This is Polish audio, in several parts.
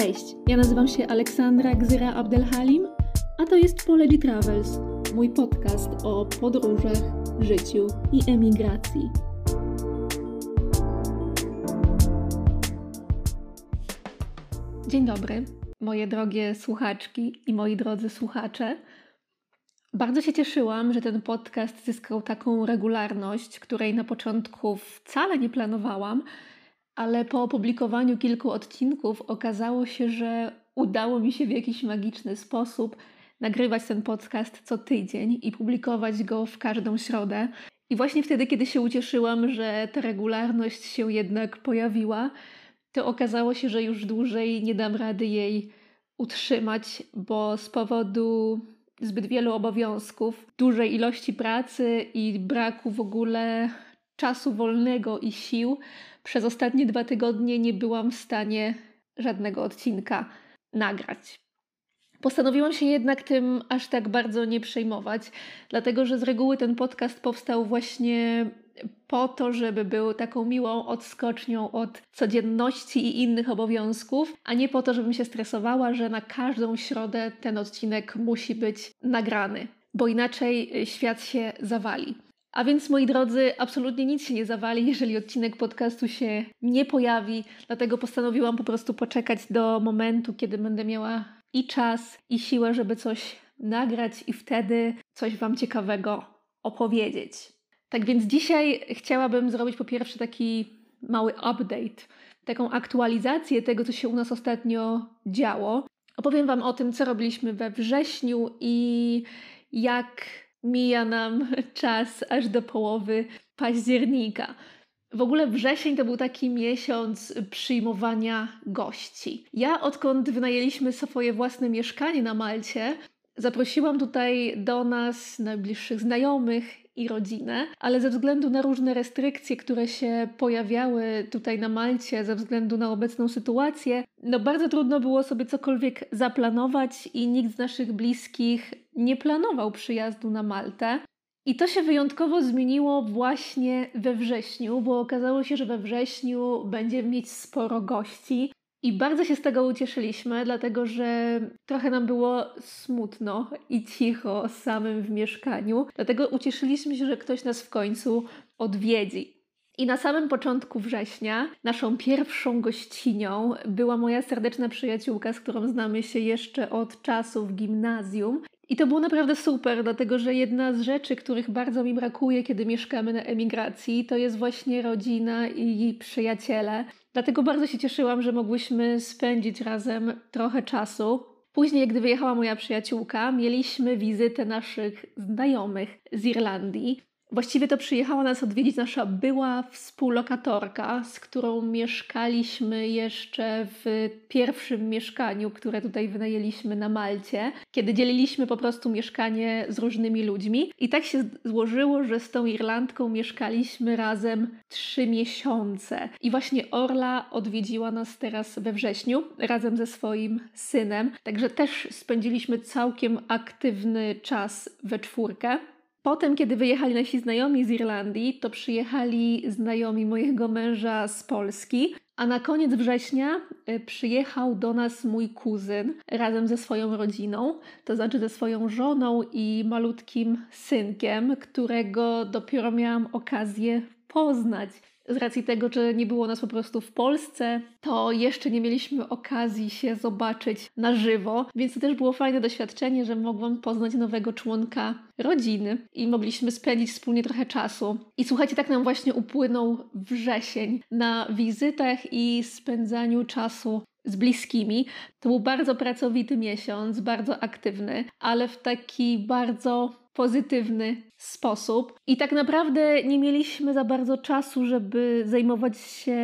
Cześć, ja nazywam się Aleksandra Gzyra Abdelhalim, a to jest Polegi Travels, mój podcast o podróżach, życiu i emigracji. Dzień dobry, moje drogie słuchaczki i moi drodzy słuchacze. Bardzo się cieszyłam, że ten podcast zyskał taką regularność, której na początku wcale nie planowałam, ale po opublikowaniu kilku odcinków okazało się, że udało mi się w jakiś magiczny sposób nagrywać ten podcast co tydzień i publikować go w każdą środę. I właśnie wtedy, kiedy się ucieszyłam, że ta regularność się jednak pojawiła, to okazało się, że już dłużej nie dam rady jej utrzymać, bo z powodu zbyt wielu obowiązków, dużej ilości pracy i braku w ogóle czasu wolnego i sił, przez ostatnie dwa tygodnie nie byłam w stanie żadnego odcinka nagrać. Postanowiłam się jednak tym aż tak bardzo nie przejmować, dlatego że z reguły ten podcast powstał właśnie po to, żeby był taką miłą odskocznią od codzienności i innych obowiązków, a nie po to, żebym się stresowała, że na każdą środę ten odcinek musi być nagrany, bo inaczej świat się zawali. A więc, moi drodzy, absolutnie nic się nie zawali, jeżeli odcinek podcastu się nie pojawi, dlatego postanowiłam po prostu poczekać do momentu, kiedy będę miała i czas, i siłę, żeby coś nagrać i wtedy coś Wam ciekawego opowiedzieć. Tak więc dzisiaj chciałabym zrobić po pierwsze taki mały update, taką aktualizację tego, co się u nas ostatnio działo. Opowiem Wam o tym, co robiliśmy we wrześniu i jak mija nam czas aż do połowy października. W ogóle wrzesień to był taki miesiąc przyjmowania gości. Ja, odkąd wynajęliśmy swoje własne mieszkanie na Malcie, zaprosiłam tutaj do nas najbliższych znajomych i rodzinę, ale ze względu na różne restrykcje, które się pojawiały tutaj na Malcie, ze względu na obecną sytuację, no bardzo trudno było sobie cokolwiek zaplanować i nikt z naszych bliskich nie planował przyjazdu na Maltę. I to się wyjątkowo zmieniło właśnie we wrześniu, bo okazało się, że we wrześniu będziemy mieć sporo gości. I bardzo się z tego ucieszyliśmy, dlatego że trochę nam było smutno i cicho samym w mieszkaniu. Dlatego ucieszyliśmy się, że ktoś nas w końcu odwiedzi. I na samym początku września naszą pierwszą gościnią była moja serdeczna przyjaciółka, z którą znamy się jeszcze od czasów gimnazjum. I to było naprawdę super, dlatego że jedna z rzeczy, których bardzo mi brakuje, kiedy mieszkamy na emigracji, to jest właśnie rodzina i przyjaciele. Dlatego bardzo się cieszyłam, że mogłyśmy spędzić razem trochę czasu. Później, gdy wyjechała moja przyjaciółka, mieliśmy wizytę naszych znajomych z Irlandii. Właściwie to przyjechała nas odwiedzić nasza była współlokatorka, z którą mieszkaliśmy jeszcze w pierwszym mieszkaniu, które tutaj wynajęliśmy na Malcie, kiedy dzieliliśmy po prostu mieszkanie z różnymi ludźmi. I tak się złożyło, że z tą Irlandką mieszkaliśmy razem trzy miesiące. I właśnie Orla odwiedziła nas teraz we wrześniu razem ze swoim synem. Także też spędziliśmy całkiem aktywny czas we czwórkę. Potem, kiedy wyjechali nasi znajomi z Irlandii, to przyjechali znajomi mojego męża z Polski, a na koniec września y, przyjechał do nas mój kuzyn razem ze swoją rodziną, to znaczy ze swoją żoną i malutkim synkiem, którego dopiero miałam okazję poznać z racji tego, że nie było nas po prostu w Polsce, to jeszcze nie mieliśmy okazji się zobaczyć na żywo, więc to też było fajne doświadczenie, że mogłam poznać nowego członka rodziny i mogliśmy spędzić wspólnie trochę czasu. I słuchajcie, tak nam właśnie upłynął wrzesień na wizytach i spędzaniu czasu z bliskimi. To był bardzo pracowity miesiąc, bardzo aktywny, ale w taki bardzo pozytywny sposób. I tak naprawdę nie mieliśmy za bardzo czasu, żeby zajmować się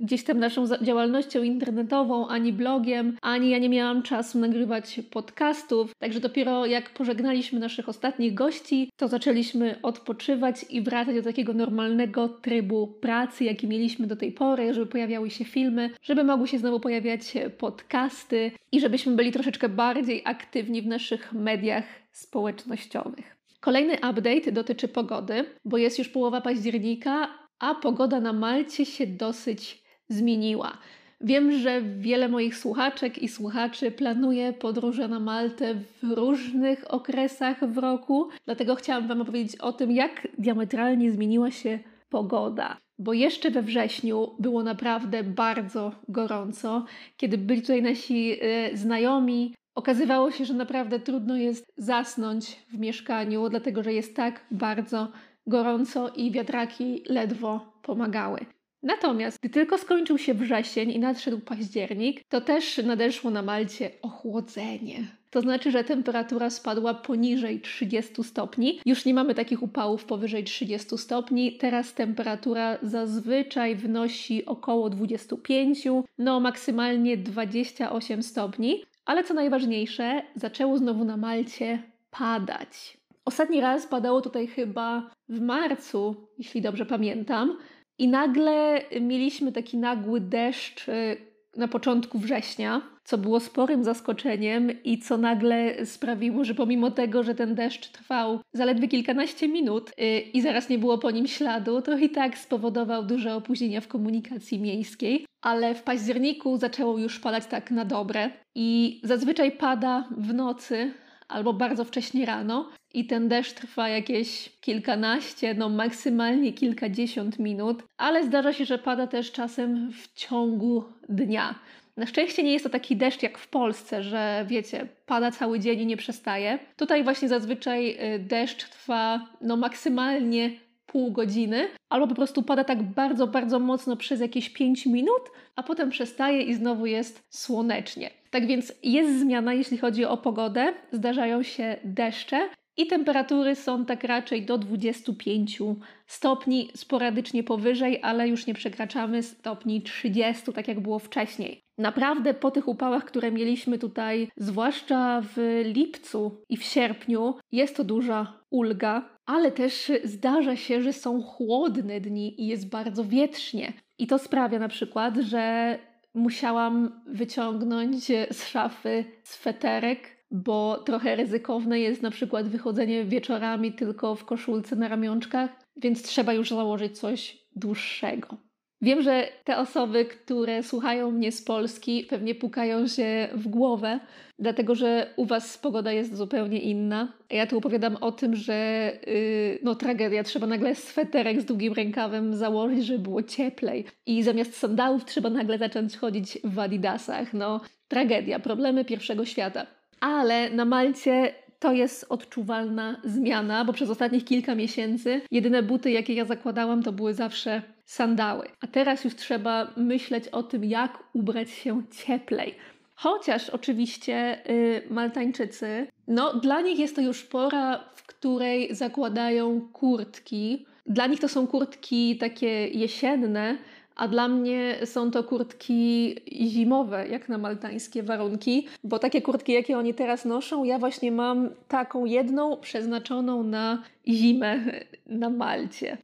gdzieś tam naszą działalnością internetową, ani blogiem, ani ja nie miałam czasu nagrywać podcastów. Także dopiero jak pożegnaliśmy naszych ostatnich gości, to zaczęliśmy odpoczywać i wracać do takiego normalnego trybu pracy, jaki mieliśmy do tej pory, żeby pojawiały się filmy, żeby mogły się znowu pojawiać podcasty i żebyśmy byli troszeczkę bardziej aktywni w naszych mediach społecznościowych. Kolejny update dotyczy pogody, bo jest już połowa października, a pogoda na Malcie się dosyć zmieniła. Wiem, że wiele moich słuchaczek i słuchaczy planuje podróże na Maltę w różnych okresach w roku, dlatego chciałam Wam opowiedzieć o tym, jak diametralnie zmieniła się pogoda. Bo jeszcze we wrześniu było naprawdę bardzo gorąco. Kiedy byli tutaj nasi y, znajomi, okazywało się, że naprawdę trudno jest zasnąć w mieszkaniu, dlatego że jest tak bardzo gorąco i wiatraki ledwo pomagały. Natomiast gdy tylko skończył się wrzesień i nadszedł październik, to też nadeszło na Malcie ochłodzenie. To znaczy, że temperatura spadła poniżej 30 stopni. Już nie mamy takich upałów powyżej 30 stopni. Teraz temperatura zazwyczaj wynosi około 25, no maksymalnie 28 stopni. Ale co najważniejsze, zaczęło znowu na Malcie padać. Ostatni raz padało tutaj chyba w marcu, jeśli dobrze pamiętam. I nagle mieliśmy taki nagły deszcz y, na początku września, co było sporym zaskoczeniem i co nagle sprawiło, że pomimo tego, że ten deszcz trwał zaledwie kilkanaście minut yy, i zaraz nie było po nim śladu, to i tak spowodował duże opóźnienia w komunikacji miejskiej. Ale w październiku zaczęło już padać tak na dobre i zazwyczaj pada w nocy albo bardzo wcześnie rano i ten deszcz trwa jakieś kilkanaście, no maksymalnie kilkadziesiąt minut, ale zdarza się, że pada też czasem w ciągu dnia. Na szczęście nie jest to taki deszcz jak w Polsce, że wiecie, pada cały dzień i nie przestaje. Tutaj właśnie zazwyczaj y, deszcz trwa no maksymalnie pół godziny, albo po prostu pada tak bardzo, bardzo mocno przez jakieś 5 minut, a potem przestaje i znowu jest słonecznie. Tak więc jest zmiana, jeśli chodzi o pogodę. Zdarzają się deszcze, i temperatury są tak raczej do 25 stopni, sporadycznie powyżej, ale już nie przekraczamy stopni 30, tak jak było wcześniej. Naprawdę po tych upałach, które mieliśmy tutaj, zwłaszcza w lipcu i w sierpniu, jest to duża ulga, ale też zdarza się, że są chłodne dni i jest bardzo wietrznie. I to sprawia na przykład, że musiałam wyciągnąć z szafy sweterek bo trochę ryzykowne jest na przykład wychodzenie wieczorami tylko w koszulce na ramionczkach, więc trzeba już założyć coś dłuższego. Wiem, że te osoby, które słuchają mnie z Polski, pewnie pukają się w głowę, dlatego że u Was pogoda jest zupełnie inna. Ja tu opowiadam o tym, że yy, no tragedia, trzeba nagle sweterek z długim rękawem założyć, żeby było cieplej. I zamiast sandałów trzeba nagle zacząć chodzić w adidasach. No tragedia, problemy pierwszego świata ale na Malcie to jest odczuwalna zmiana, bo przez ostatnich kilka miesięcy jedyne buty, jakie ja zakładałam, to były zawsze sandały. A teraz już trzeba myśleć o tym, jak ubrać się cieplej. Chociaż oczywiście y, Maltańczycy, no dla nich jest to już pora, w której zakładają kurtki. Dla nich to są kurtki takie jesienne, a dla mnie są to kurtki zimowe, jak na maltańskie warunki, bo takie kurtki, jakie oni teraz noszą, ja właśnie mam taką jedną przeznaczoną na zimę na Malcie.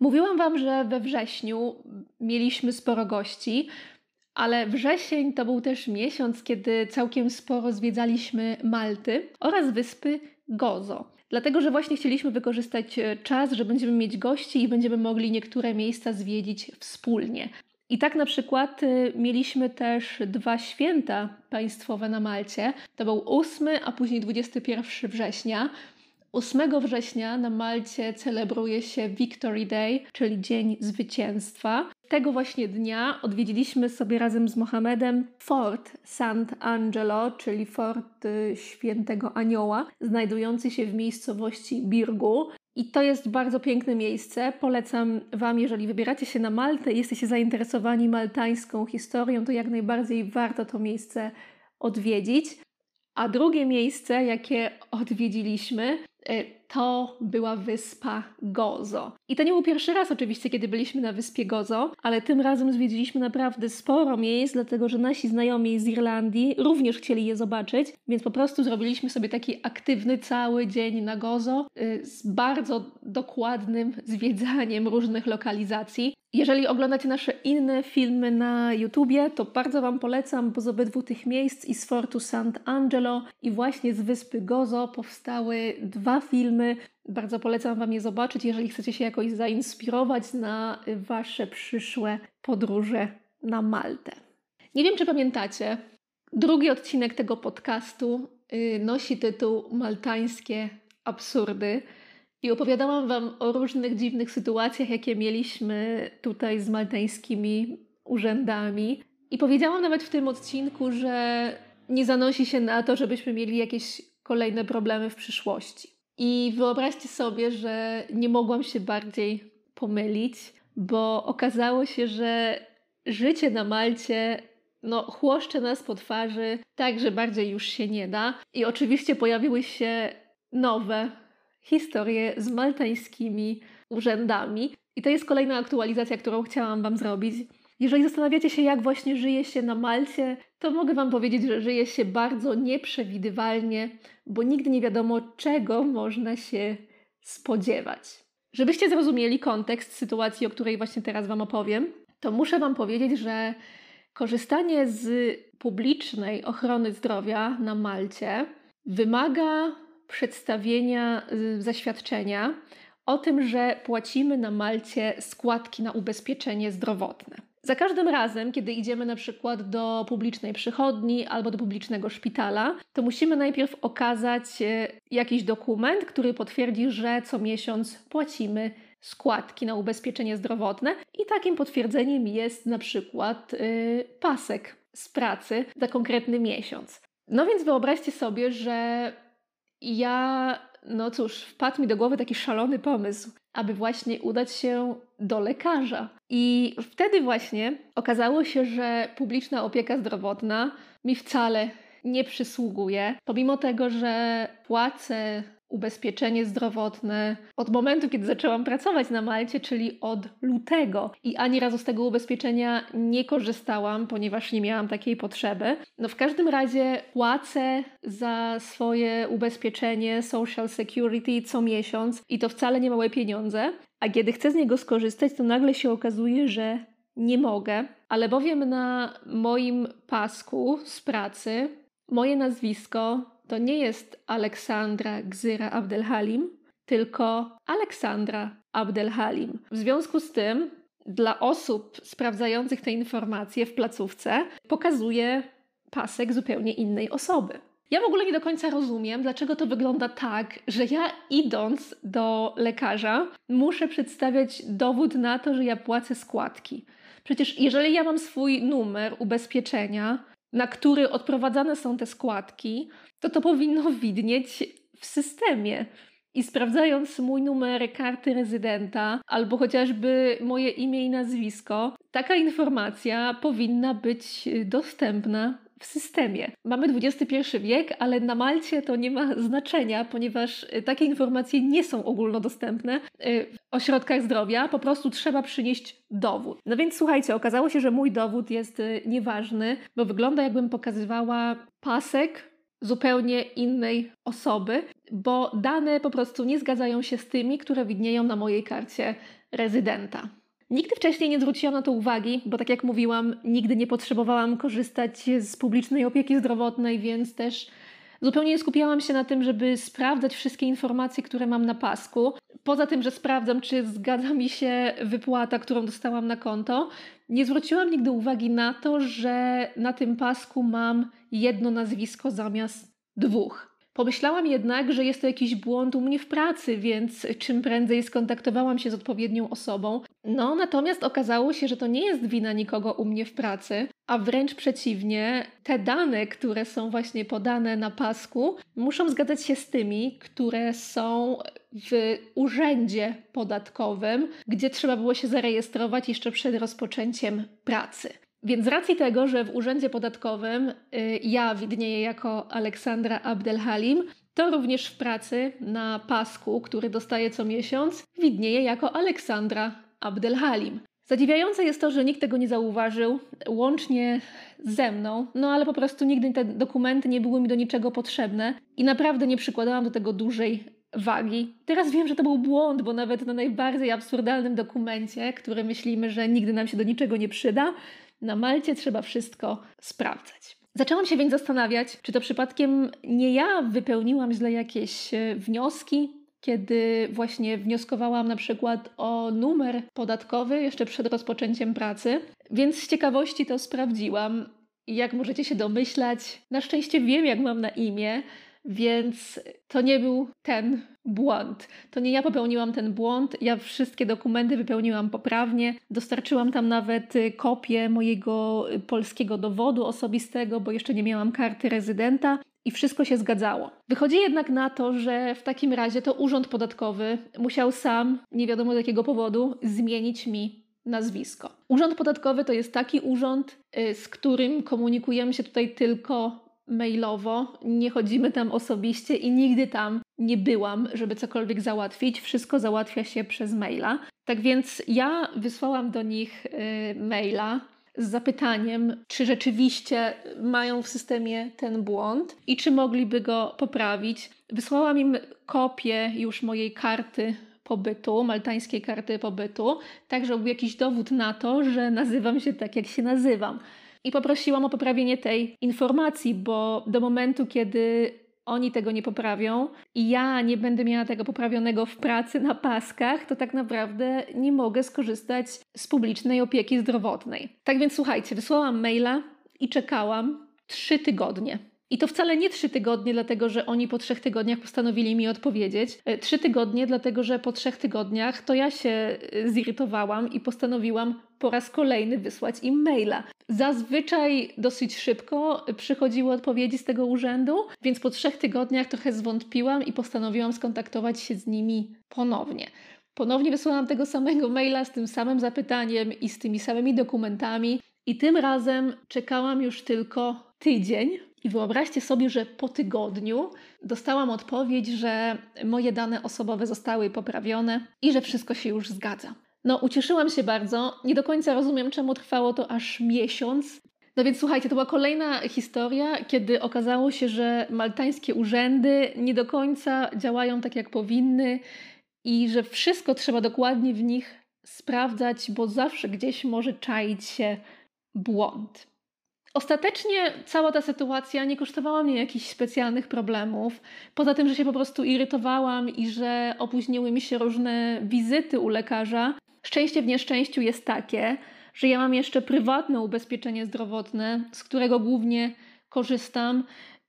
Mówiłam Wam, że we wrześniu mieliśmy sporo gości, ale wrzesień to był też miesiąc, kiedy całkiem sporo zwiedzaliśmy Malty oraz wyspy Gozo. Dlatego, że właśnie chcieliśmy wykorzystać e, czas, że będziemy mieć gości i będziemy mogli niektóre miejsca zwiedzić wspólnie. I tak na przykład e, mieliśmy też dwa święta państwowe na Malcie. To był 8, a później 21 września. 8 września na Malcie celebruje się Victory Day, czyli Dzień Zwycięstwa. Tego właśnie dnia odwiedziliśmy sobie razem z Mohamedem Fort Sant Angelo, czyli Fort y, Świętego Anioła, znajdujący się w miejscowości Birgu. I to jest bardzo piękne miejsce. Polecam Wam, jeżeli wybieracie się na Maltę i jesteście zainteresowani maltańską historią, to jak najbardziej warto to miejsce odwiedzić. A drugie miejsce, jakie odwiedziliśmy, it to była wyspa Gozo. I to nie był pierwszy raz oczywiście, kiedy byliśmy na wyspie Gozo, ale tym razem zwiedziliśmy naprawdę sporo miejsc, dlatego że nasi znajomi z Irlandii również chcieli je zobaczyć, więc po prostu zrobiliśmy sobie taki aktywny cały dzień na Gozo y, z bardzo dokładnym zwiedzaniem różnych lokalizacji. Jeżeli oglądacie nasze inne filmy na YouTubie, to bardzo Wam polecam, bo z obydwu tych miejsc i z Fortu Sant'Angelo i właśnie z wyspy Gozo powstały dwa filmy. Bardzo polecam Wam je zobaczyć, jeżeli chcecie się jakoś zainspirować na Wasze przyszłe podróże na Maltę. Nie wiem, czy pamiętacie, drugi odcinek tego podcastu y, nosi tytuł Maltańskie absurdy. I opowiadałam Wam o różnych dziwnych sytuacjach, jakie mieliśmy tutaj z maltańskimi urzędami. I powiedziałam nawet w tym odcinku, że nie zanosi się na to, żebyśmy mieli jakieś kolejne problemy w przyszłości. I wyobraźcie sobie, że nie mogłam się bardziej pomylić, bo okazało się, że życie na Malcie no, chłoszcze nas po twarzy, tak, że bardziej już się nie da. I oczywiście pojawiły się nowe historie z maltańskimi urzędami. I to jest kolejna aktualizacja, którą chciałam Wam zrobić. Jeżeli zastanawiacie się, jak właśnie żyje się na Malcie, to mogę Wam powiedzieć, że żyje się bardzo nieprzewidywalnie, bo nigdy nie wiadomo, czego można się spodziewać. Żebyście zrozumieli kontekst sytuacji, o której właśnie teraz Wam opowiem, to muszę Wam powiedzieć, że korzystanie z publicznej ochrony zdrowia na Malcie wymaga przedstawienia y, zaświadczenia o tym, że płacimy na Malcie składki na ubezpieczenie zdrowotne. Za każdym razem, kiedy idziemy na przykład do publicznej przychodni albo do publicznego szpitala, to musimy najpierw okazać y, jakiś dokument, który potwierdzi, że co miesiąc płacimy składki na ubezpieczenie zdrowotne i takim potwierdzeniem jest na przykład yy, pasek z pracy za konkretny miesiąc. No więc wyobraźcie sobie, że ja, no cóż, wpadł mi do głowy taki szalony pomysł, aby właśnie udać się do lekarza. I wtedy właśnie okazało się, że publiczna opieka zdrowotna mi wcale nie przysługuje, pomimo tego, że płacę ubezpieczenie zdrowotne od momentu, kiedy zaczęłam pracować na Malcie, czyli od lutego. I ani razu z tego ubezpieczenia nie korzystałam, ponieważ nie miałam takiej potrzeby. No w każdym razie płacę za swoje ubezpieczenie Social Security co miesiąc i to wcale nie małe pieniądze. A kiedy chcę z niego skorzystać, to nagle się okazuje, że nie mogę, ale bowiem na moim pasku z pracy moje nazwisko to nie jest Aleksandra Gzyra Abdelhalim, tylko Aleksandra Abdelhalim. W związku z tym, dla osób sprawdzających te informacje w placówce, pokazuje pasek zupełnie innej osoby. Ja w ogóle nie do końca rozumiem, dlaczego to wygląda tak, że ja idąc do lekarza muszę przedstawiać dowód na to, że ja płacę składki. Przecież jeżeli ja mam swój numer ubezpieczenia, na który odprowadzane są te składki, to to powinno widnieć w systemie. I sprawdzając mój numer karty rezydenta albo chociażby moje imię i nazwisko, taka informacja powinna być dostępna w systemie. Mamy XXI wiek, ale na Malcie to nie ma znaczenia, ponieważ takie informacje nie są ogólnodostępne y, w ośrodkach zdrowia, po prostu trzeba przynieść dowód. No więc słuchajcie, okazało się, że mój dowód jest y, nieważny, bo wygląda jakbym pokazywała pasek zupełnie innej osoby, bo dane po prostu nie zgadzają się z tymi, które widnieją na mojej karcie rezydenta. Nigdy wcześniej nie zwróciłam na to uwagi, bo tak jak mówiłam, nigdy nie potrzebowałam korzystać z publicznej opieki zdrowotnej, więc też zupełnie nie skupiałam się na tym, żeby sprawdzać wszystkie informacje, które mam na pasku. Poza tym, że sprawdzam, czy zgadza mi się wypłata, którą dostałam na konto, nie zwróciłam nigdy uwagi na to, że na tym pasku mam jedno nazwisko zamiast dwóch. Pomyślałam jednak, że jest to jakiś błąd u mnie w pracy, więc czym prędzej skontaktowałam się z odpowiednią osobą. No, natomiast okazało się, że to nie jest wina nikogo u mnie w pracy, a wręcz przeciwnie, te dane, które są właśnie podane na pasku, muszą zgadzać się z tymi, które są w urzędzie podatkowym, gdzie trzeba było się zarejestrować jeszcze przed rozpoczęciem pracy. Więc z racji tego, że w urzędzie podatkowym y, ja widnieję jako Aleksandra Abdelhalim, to również w pracy na pasku, który dostaję co miesiąc, widnieję jako Aleksandra Abdelhalim. Zadziwiające jest to, że nikt tego nie zauważył, łącznie ze mną, no ale po prostu nigdy te dokumenty nie były mi do niczego potrzebne i naprawdę nie przykładałam do tego dużej wagi. Teraz wiem, że to był błąd, bo nawet na najbardziej absurdalnym dokumencie, który myślimy, że nigdy nam się do niczego nie przyda, na Malcie trzeba wszystko sprawdzać. Zaczęłam się więc zastanawiać, czy to przypadkiem nie ja wypełniłam źle jakieś e, wnioski, kiedy właśnie wnioskowałam na przykład o numer podatkowy jeszcze przed rozpoczęciem pracy, więc z ciekawości to sprawdziłam. jak możecie się domyślać, na szczęście wiem, jak mam na imię, więc to nie był ten błąd. To nie ja popełniłam ten błąd. Ja wszystkie dokumenty wypełniłam poprawnie. Dostarczyłam tam nawet y, kopię mojego y, polskiego dowodu osobistego, bo jeszcze nie miałam karty rezydenta. I wszystko się zgadzało. Wychodzi jednak na to, że w takim razie to urząd podatkowy musiał sam, nie wiadomo z jakiego powodu, zmienić mi nazwisko. Urząd podatkowy to jest taki urząd, y, z którym komunikujemy się tutaj tylko mailowo, nie chodzimy tam osobiście i nigdy tam nie byłam, żeby cokolwiek załatwić. Wszystko załatwia się przez maila. Tak więc ja wysłałam do nich yy, maila z zapytaniem, czy rzeczywiście mają w systemie ten błąd i czy mogliby go poprawić. Wysłałam im kopię już mojej karty pobytu, maltańskiej karty pobytu, tak żeby był jakiś dowód na to, że nazywam się tak, jak się nazywam i poprosiłam o poprawienie tej informacji, bo do momentu, kiedy oni tego nie poprawią i ja nie będę miała tego poprawionego w pracy na paskach, to tak naprawdę nie mogę skorzystać z publicznej opieki zdrowotnej. Tak więc słuchajcie, wysłałam maila i czekałam trzy tygodnie. I to wcale nie trzy tygodnie, dlatego że oni po trzech tygodniach postanowili mi odpowiedzieć. E, trzy tygodnie, dlatego że po trzech tygodniach to ja się e, zirytowałam i postanowiłam po raz kolejny wysłać im maila. Zazwyczaj dosyć szybko przychodziły odpowiedzi z tego urzędu, więc po trzech tygodniach trochę zwątpiłam i postanowiłam skontaktować się z nimi ponownie. Ponownie wysłałam tego samego maila z tym samym zapytaniem i z tymi samymi dokumentami, i tym razem czekałam już tylko tydzień, i wyobraźcie sobie, że po tygodniu dostałam odpowiedź, że moje dane osobowe zostały poprawione i że wszystko się już zgadza. No, ucieszyłam się bardzo. Nie do końca rozumiem, czemu trwało to aż miesiąc. No więc słuchajcie, to była kolejna historia, kiedy okazało się, że maltańskie urzędy nie do końca działają tak, jak powinny i że wszystko trzeba dokładnie w nich sprawdzać, bo zawsze gdzieś może czaić się błąd. Ostatecznie cała ta sytuacja nie kosztowała mnie jakichś specjalnych problemów. Poza tym, że się po prostu irytowałam i że opóźniły mi się różne wizyty u lekarza. Szczęście w nieszczęściu jest takie, że ja mam jeszcze prywatne ubezpieczenie zdrowotne, z którego głównie korzystam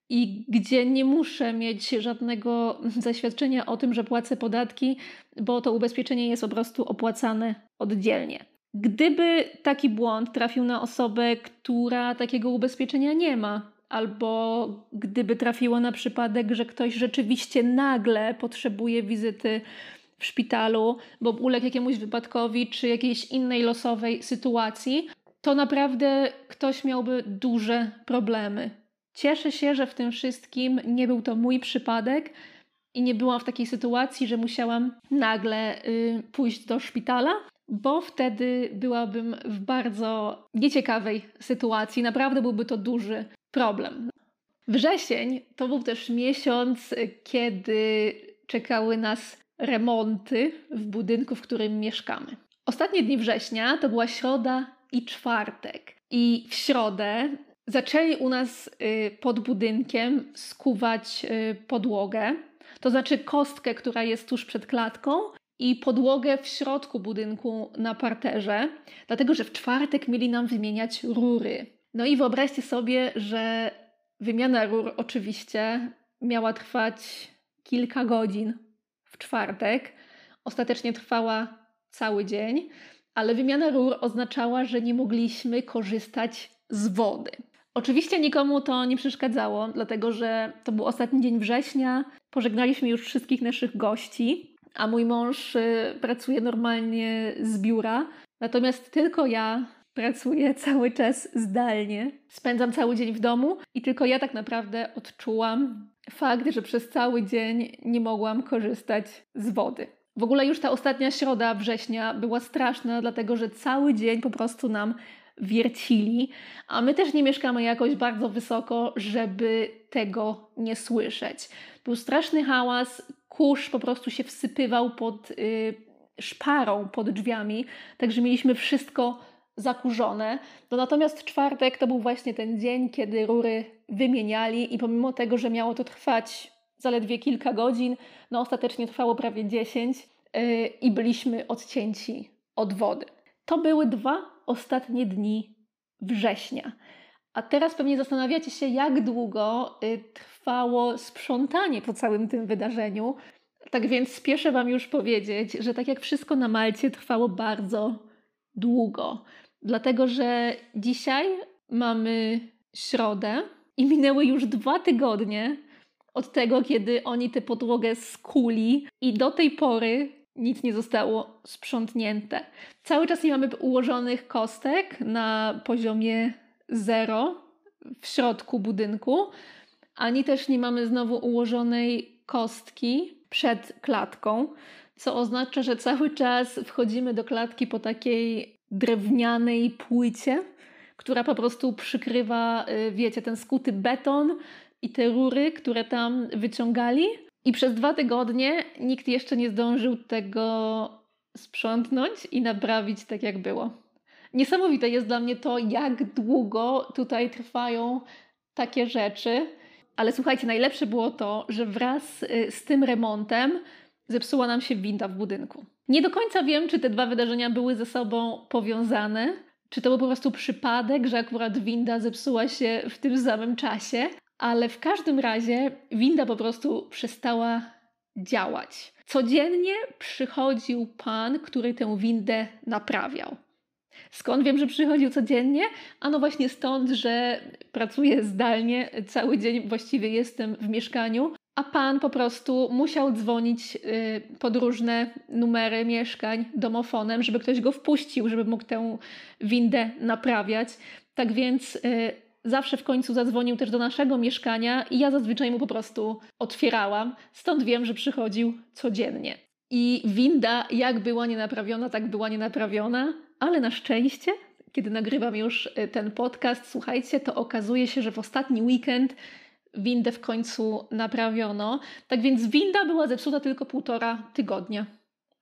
i gdzie nie muszę mieć żadnego zaświadczenia o tym, że płacę podatki, bo to ubezpieczenie jest po prostu opłacane oddzielnie. Gdyby taki błąd trafił na osobę, która takiego ubezpieczenia nie ma, albo gdyby trafiło na przypadek, że ktoś rzeczywiście nagle potrzebuje wizyty w szpitalu, bo uległ jakiemuś wypadkowi czy jakiejś innej losowej sytuacji, to naprawdę ktoś miałby duże problemy. Cieszę się, że w tym wszystkim nie był to mój przypadek i nie byłam w takiej sytuacji, że musiałam nagle y, pójść do szpitala, bo wtedy byłabym w bardzo nieciekawej sytuacji. Naprawdę byłby to duży problem. Wrzesień to był też miesiąc, kiedy czekały nas remonty w budynku, w którym mieszkamy. Ostatnie dni września to była środa i czwartek. I w środę zaczęli u nas y, pod budynkiem skuwać y, podłogę, to znaczy kostkę, która jest tuż przed klatką, i podłogę w środku budynku na parterze, dlatego że w czwartek mieli nam wymieniać rury. No i wyobraźcie sobie, że wymiana rur oczywiście miała trwać kilka godzin w czwartek. Ostatecznie trwała cały dzień, ale wymiana rur oznaczała, że nie mogliśmy korzystać z wody. Oczywiście nikomu to nie przeszkadzało, dlatego że to był ostatni dzień września. Pożegnaliśmy już wszystkich naszych gości, a mój mąż y, pracuje normalnie z biura. Natomiast tylko ja pracuję cały czas zdalnie. Spędzam cały dzień w domu i tylko ja tak naprawdę odczułam fakt, że przez cały dzień nie mogłam korzystać z wody. W ogóle już ta ostatnia środa września była straszna, dlatego że cały dzień po prostu nam wiercili, a my też nie mieszkamy jakoś bardzo wysoko, żeby tego nie słyszeć. Był straszny hałas, kurz po prostu się wsypywał pod y, szparą, pod drzwiami, także mieliśmy wszystko zakurzone. No natomiast czwartek to był właśnie ten dzień, kiedy rury wymieniali i pomimo tego, że miało to trwać zaledwie kilka godzin, no ostatecznie trwało prawie 10 yy, i byliśmy odcięci od wody. To były dwa ostatnie dni września. A teraz pewnie zastanawiacie się, jak długo y, trwało sprzątanie po całym tym wydarzeniu. Tak więc spieszę Wam już powiedzieć, że tak jak wszystko na Malcie trwało bardzo długo. Dlatego, że dzisiaj mamy środę i minęły już dwa tygodnie od tego, kiedy oni tę podłogę skuli i do tej pory nic nie zostało sprzątnięte. Cały czas nie mamy ułożonych kostek na poziomie zero w środku budynku, ani też nie mamy znowu ułożonej kostki przed klatką, co oznacza, że cały czas wchodzimy do klatki po takiej drewnianej płycie, która po prostu przykrywa, y, wiecie, ten skuty beton i te rury, które tam wyciągali. I przez dwa tygodnie nikt jeszcze nie zdążył tego sprzątnąć i naprawić tak, jak było. Niesamowite jest dla mnie to, jak długo tutaj trwają takie rzeczy. Ale słuchajcie, najlepsze było to, że wraz y, z tym remontem zepsuła nam się winda w budynku. Nie do końca wiem, czy te dwa wydarzenia były ze sobą powiązane, czy to był po prostu przypadek, że akurat winda zepsuła się w tym samym czasie, ale w każdym razie winda po prostu przestała działać. Codziennie przychodził pan, który tę windę naprawiał. Skąd wiem, że przychodził codziennie? Ano właśnie stąd, że pracuję zdalnie, cały dzień właściwie jestem w mieszkaniu, a pan po prostu musiał dzwonić y, pod różne numery mieszkań domofonem, żeby ktoś go wpuścił, żeby mógł tę windę naprawiać. Tak więc y, zawsze w końcu zadzwonił też do naszego mieszkania i ja zazwyczaj mu po prostu otwierałam. Stąd wiem, że przychodził codziennie. I winda, jak była nienaprawiona, tak była nienaprawiona, ale na szczęście, kiedy nagrywam już y, ten podcast, słuchajcie, to okazuje się, że w ostatni weekend windę w końcu naprawiono. Tak więc winda była zepsuta tylko półtora tygodnia.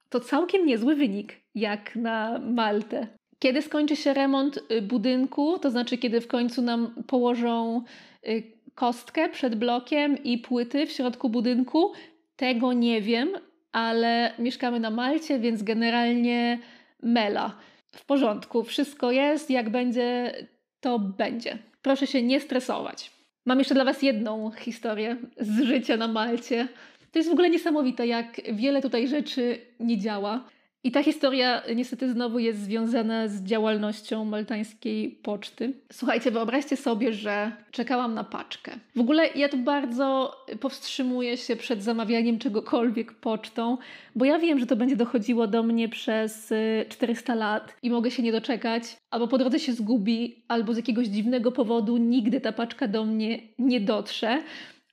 To całkiem niezły wynik, jak na Maltę. Kiedy skończy się remont y, budynku, to znaczy kiedy w końcu nam położą y, kostkę przed blokiem i płyty w środku budynku, tego nie wiem, ale mieszkamy na Malcie, więc generalnie mela. W porządku, wszystko jest, jak będzie, to będzie. Proszę się nie stresować. Mam jeszcze dla Was jedną historię z życia na Malcie. To jest w ogóle niesamowite, jak wiele tutaj rzeczy nie działa. I ta historia niestety znowu jest związana z działalnością maltańskiej poczty. Słuchajcie, wyobraźcie sobie, że czekałam na paczkę. W ogóle ja tu bardzo powstrzymuję się przed zamawianiem czegokolwiek pocztą, bo ja wiem, że to będzie dochodziło do mnie przez 400 y, lat i mogę się nie doczekać, albo po drodze się zgubi, albo z jakiegoś dziwnego powodu nigdy ta paczka do mnie nie dotrze.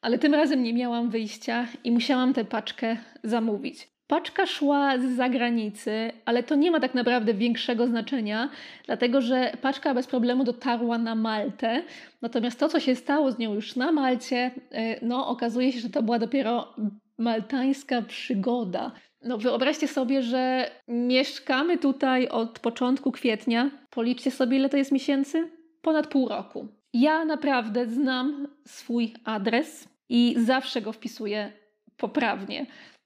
Ale tym razem nie miałam wyjścia i musiałam tę paczkę zamówić. Paczka szła z zagranicy, ale to nie ma tak naprawdę większego znaczenia, dlatego że paczka bez problemu dotarła na Maltę. Natomiast to, co się stało z nią już na Malcie, y, no okazuje się, że to była dopiero maltańska przygoda. No wyobraźcie sobie, że mieszkamy tutaj od początku kwietnia. Policzcie sobie, ile to jest miesięcy? Ponad pół roku. Ja naprawdę znam swój adres i zawsze go wpisuję poprawnie.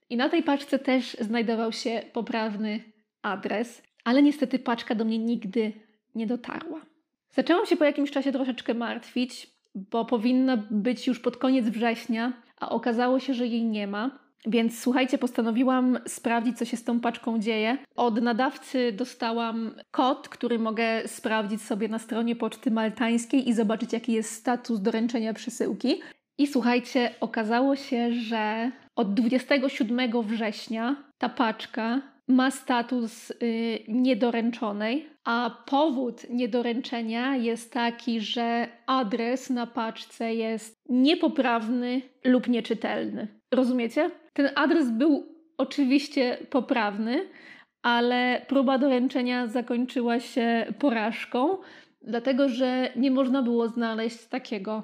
I na tej paczce też znajdował się poprawny adres, ale niestety paczka do mnie nigdy nie dotarła. Zaczęłam się po jakimś czasie troszeczkę martwić, bo powinna być już pod koniec września, a okazało się, że jej nie ma. Więc słuchajcie, postanowiłam sprawdzić, co się z tą paczką dzieje. Od nadawcy dostałam kod, który mogę sprawdzić sobie na stronie poczty maltańskiej i zobaczyć, jaki jest status doręczenia przesyłki. I słuchajcie, okazało się, że od 27 września ta paczka ma status y, niedoręczonej, a powód niedoręczenia jest taki, że adres na paczce jest niepoprawny lub nieczytelny. Rozumiecie? Ten adres był oczywiście poprawny, ale próba doręczenia zakończyła się porażką, dlatego że nie można było znaleźć takiego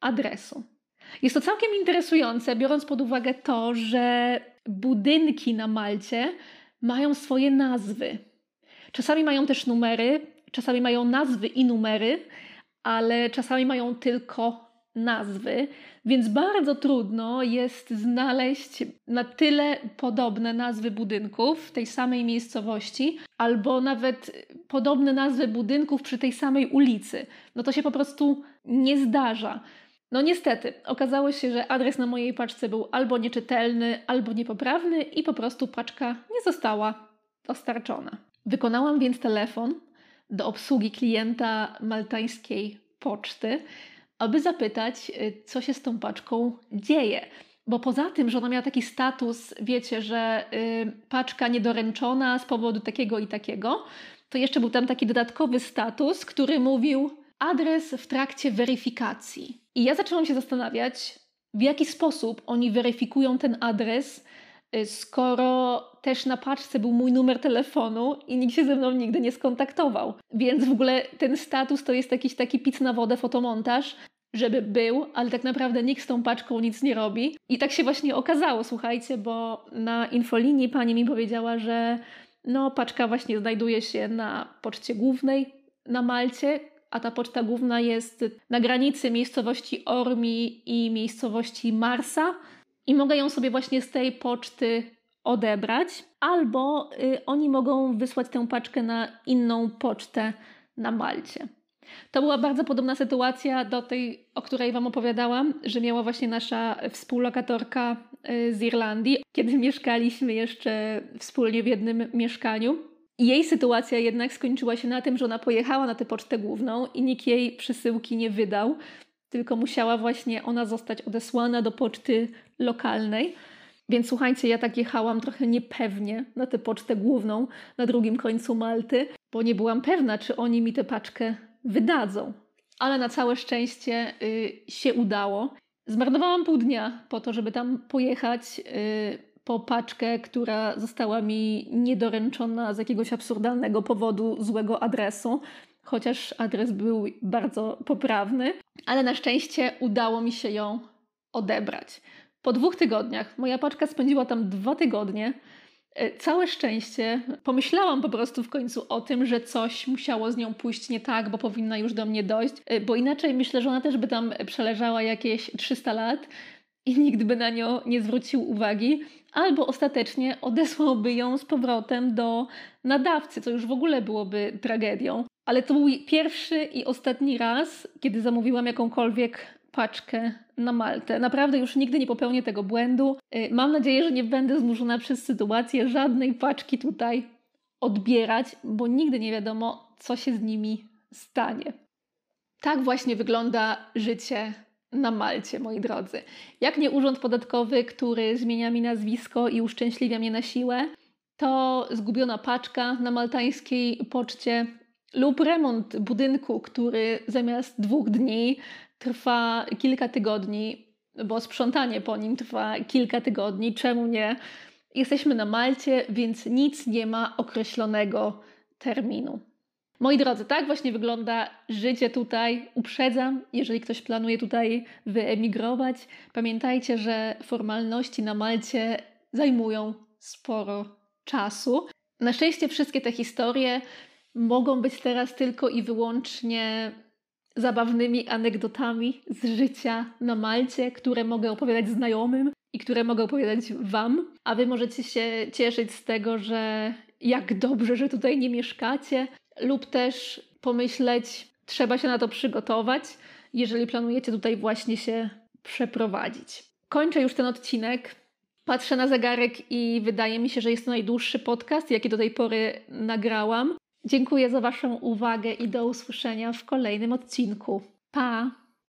adresu. Jest to całkiem interesujące, biorąc pod uwagę to, że budynki na Malcie mają swoje nazwy. Czasami mają też numery, czasami mają nazwy i numery, ale czasami mają tylko nazwy, więc bardzo trudno jest znaleźć na tyle podobne nazwy budynków w tej samej miejscowości, albo nawet podobne nazwy budynków przy tej samej ulicy. No to się po prostu nie zdarza. No niestety, okazało się, że adres na mojej paczce był albo nieczytelny, albo niepoprawny i po prostu paczka nie została dostarczona. Wykonałam więc telefon do obsługi klienta maltańskiej poczty, aby zapytać, y, co się z tą paczką dzieje. Bo poza tym, że ona miała taki status, wiecie, że y, paczka niedoręczona z powodu takiego i takiego, to jeszcze był tam taki dodatkowy status, który mówił adres w trakcie weryfikacji. I ja zaczęłam się zastanawiać, w jaki sposób oni weryfikują ten adres, y, skoro też na paczce był mój numer telefonu i nikt się ze mną nigdy nie skontaktował. Więc w ogóle ten status to jest jakiś taki pic na wodę fotomontaż, żeby był, ale tak naprawdę nikt z tą paczką nic nie robi. I tak się właśnie okazało, słuchajcie, bo na infolinii pani mi powiedziała, że no paczka właśnie znajduje się na poczcie głównej na Malcie, a ta poczta główna jest na granicy miejscowości Ormi i miejscowości Marsa. I mogę ją sobie właśnie z tej poczty odebrać, albo y, oni mogą wysłać tę paczkę na inną pocztę na Malcie. To była bardzo podobna sytuacja do tej, o której Wam opowiadałam, że miała właśnie nasza współlokatorka y, z Irlandii, kiedy mieszkaliśmy jeszcze wspólnie w jednym mieszkaniu. Jej sytuacja jednak skończyła się na tym, że ona pojechała na tę pocztę główną i nikt jej przesyłki nie wydał, tylko musiała właśnie ona zostać odesłana do poczty lokalnej. Więc słuchajcie, ja tak jechałam trochę niepewnie na tę pocztę główną na drugim końcu Malty, bo nie byłam pewna, czy oni mi tę paczkę wydadzą. Ale na całe szczęście y, się udało. Zmarnowałam pół dnia po to, żeby tam pojechać y, po paczkę, która została mi niedoręczona z jakiegoś absurdalnego powodu złego adresu, chociaż adres był bardzo poprawny, ale na szczęście udało mi się ją odebrać. Po dwóch tygodniach, moja paczka spędziła tam dwa tygodnie, e, całe szczęście. Pomyślałam po prostu w końcu o tym, że coś musiało z nią pójść nie tak, bo powinna już do mnie dojść, e, bo inaczej myślę, że ona też by tam przeleżała jakieś 300 lat i nikt by na nią nie zwrócił uwagi, albo ostatecznie odesłałby ją z powrotem do nadawcy, co już w ogóle byłoby tragedią. Ale to był pierwszy i ostatni raz, kiedy zamówiłam jakąkolwiek paczkę na Maltę. Naprawdę już nigdy nie popełnię tego błędu. Y, mam nadzieję, że nie będę zmuszona przez sytuację żadnej paczki tutaj odbierać, bo nigdy nie wiadomo, co się z nimi stanie. Tak właśnie wygląda życie na Malcie, moi drodzy. Jak nie urząd podatkowy, który zmienia mi nazwisko i uszczęśliwia mnie na siłę, to zgubiona paczka na maltańskiej poczcie lub remont budynku, który zamiast dwóch dni trwa kilka tygodni, bo sprzątanie po nim trwa kilka tygodni. Czemu nie? Jesteśmy na Malcie, więc nic nie ma określonego terminu. Moi drodzy, tak właśnie wygląda życie tutaj. Uprzedzam, jeżeli ktoś planuje tutaj wyemigrować, pamiętajcie, że formalności na Malcie zajmują sporo czasu. Na szczęście wszystkie te historie mogą być teraz tylko i wyłącznie zabawnymi anegdotami z życia na Malcie, które mogę opowiadać znajomym i które mogę opowiadać Wam, a Wy możecie się cieszyć z tego, że jak dobrze, że tutaj nie mieszkacie, lub też pomyśleć, trzeba się na to przygotować, jeżeli planujecie tutaj właśnie się przeprowadzić. Kończę już ten odcinek. Patrzę na zegarek i wydaje mi się, że jest to najdłuższy podcast, jaki do tej pory nagrałam. Dziękuję za Waszą uwagę i do usłyszenia w kolejnym odcinku. Pa!